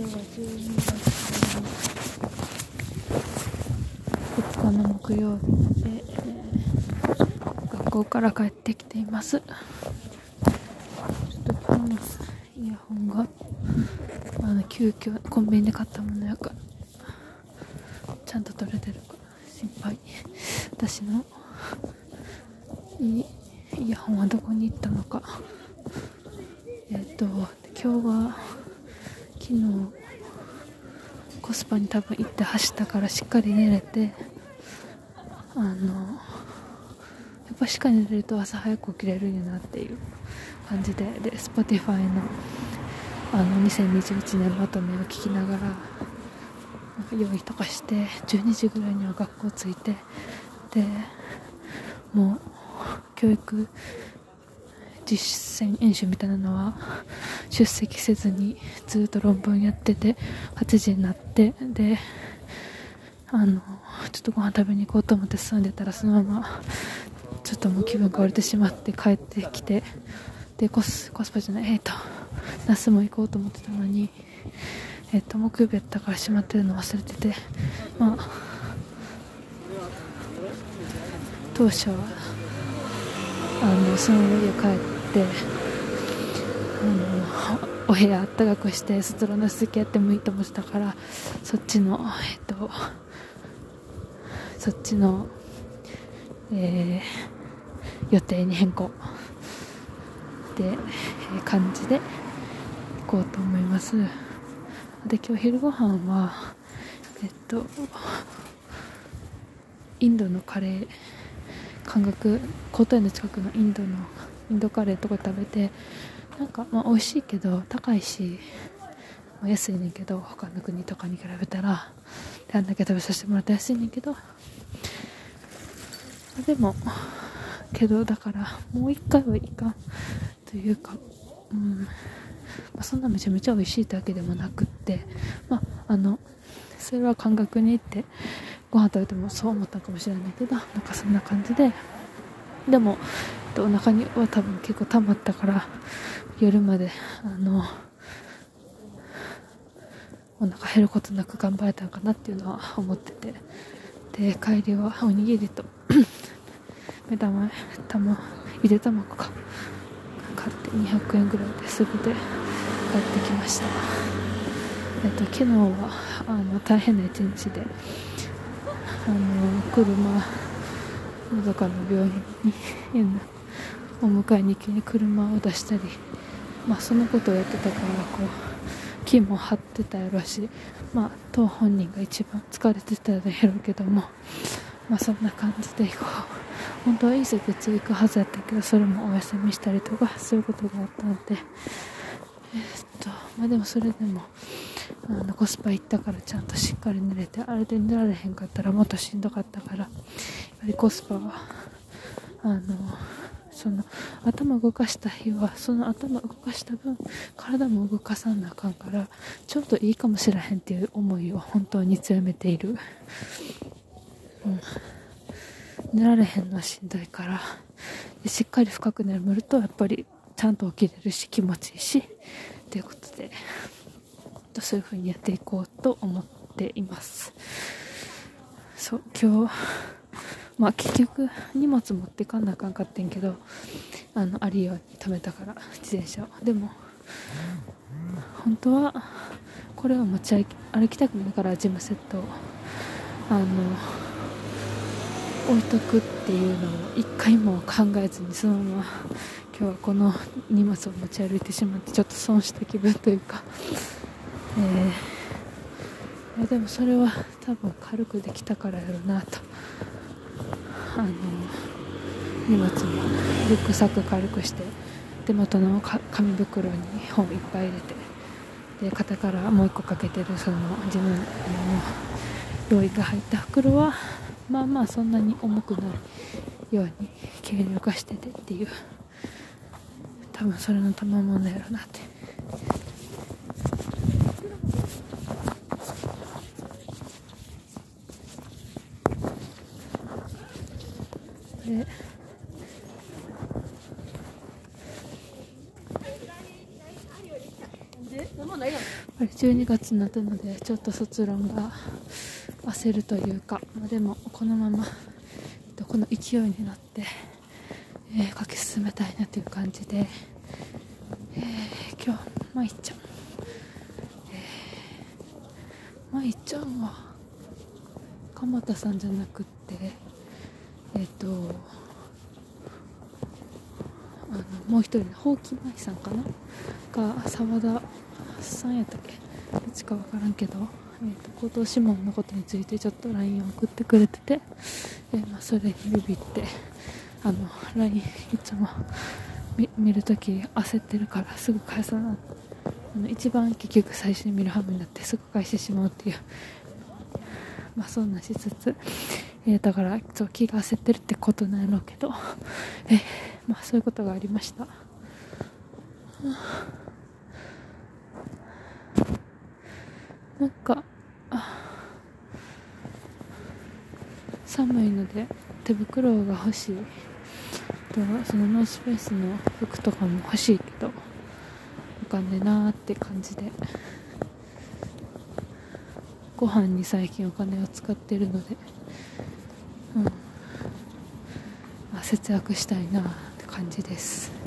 今日は12月2日の木曜日で、えー、学校から帰ってきています。ちょっと今日のイヤホンがあの急遽コンビニで買ったものやからちゃんと取れてるか心配。私のイヤホンはどこに行ったのか。えっ、ー、と今日は昨日コスパに多分行って走ったからしっかり寝れてあのやっぱしっかり寝れると朝早く起きれるんやなっていう感じでで Spotify のあの2021年まとめを聞きながら用意とかして12時ぐらいには学校着いてでもう教育実践演習みたいなのは出席せずにずっと論文やってて8時になってであのちょっとご飯食べに行こうと思って進んでたらそのままちょっともう気分が折れてしまって帰ってきてでコスコスパじゃないえっ、ー、と那須も行こうと思ってたのにえっ、ー、と木曜日やったから閉まってるの忘れててまあ当初はあのその家帰ってお部屋あったかくして外の続きやってもいいと思ってたからそっちのえっとそっちの、えー、予定に変更。で、えー、感じで行こうと思います。で今日昼ご飯はえっとインドのカレー感覚コート園の近くのインドのインドカレーとか食べてなんかまあ美味しいけど高いし、安いねんけど他の国とかに比べたらあんだけ食べさせてもらって安いねんけど。でもけどだからもう一回はいかんというかうん。まあ、そんなめちゃめちゃ美味しいだけでもなくってまああのそれは感覚に行ってご飯食べてもそう思ったかもしれないけどなんかそんな感じで。でもお腹には多分結構溜まったから夜まであのお腹減ることなく頑張れたんかなっていうのは思ってて。で帰りはおにぎりと 目玉玉ゆで卵か。買って200円ぐらいですぐで帰ってきました。えっと昨日はあの大変な一日であの車のどかの病院に お迎えに行きに車を出したり、まあ、そのことをやってたからこう気も張ってたやろうし、まあ、当本人が一番疲れてたやろうけども、まあ、そんな感じでこう本当はいい施設行くはずやったけどそれもお休みしたりとかそういうことがあったので。えー、っとまあでもそれでもあのコスパ行ったからちゃんとしっかり寝れてあれで寝られへんかったらもっとしんどかったからやっぱりコスパはあのその頭動かした日はその頭動かした分体も動かさなあかんからちょっといいかもしれへんっていう思いを本当に強めている、うん、寝られへんのはしんどいからしっかり深く眠る。とやっぱりちゃんと起きれるし気持ちいいし。ということでそういう風にやっていこうと思っています。そう今日まあ結局荷物持ってかんなあかんかってんけどあのありように止めたから自転車を。でも本当はこれを持ち歩きたくないからジムセットをあの置いとくっていうのを一回も考えずにそのまま今日はこの荷物を持ち歩いてしまってちょっと損した気分というか。えー、でもそれは多分軽くできたからやろうなと。あの荷物もリュックサック軽くして手元の紙袋に本いっぱい入れてで肩からもう1個かけてるその自分の用意が入った袋はまあまあそんなに重くないように軽量化しててっていう多分それの賜物やろうなって。でぱり12月になったのでちょっと卒論が焦るというか、まあ、でもこのまま、えっと、この勢いになって、えー、書き進めたいなという感じで、えー、今日まいちゃん、えー、まいちゃんは鎌田さんじゃなくってえっ、とあのもう一人のほうきまいさんかな？が澤田さんやったっけ？どっちか分からんけど、えーと、後藤志門のことについてちょっと LINE を送ってくれてて、えー、まあ、それにビビってあの LINE いつも見るとき焦ってるからすぐ返さなあの一番結局最初に見るハムになってすぐ返してしまうっていうまあそんなしつつ、えー、だからそう気が焦ってるってことなんやろうけど、えー、まあそういうことがありました。なんか寒いので手袋が欲しい。とそのノースペースの服とかも欲しいけどお金なーって感じで。ご飯に最近お金を使ってるのでうん、まあ、節約したいなって感じです。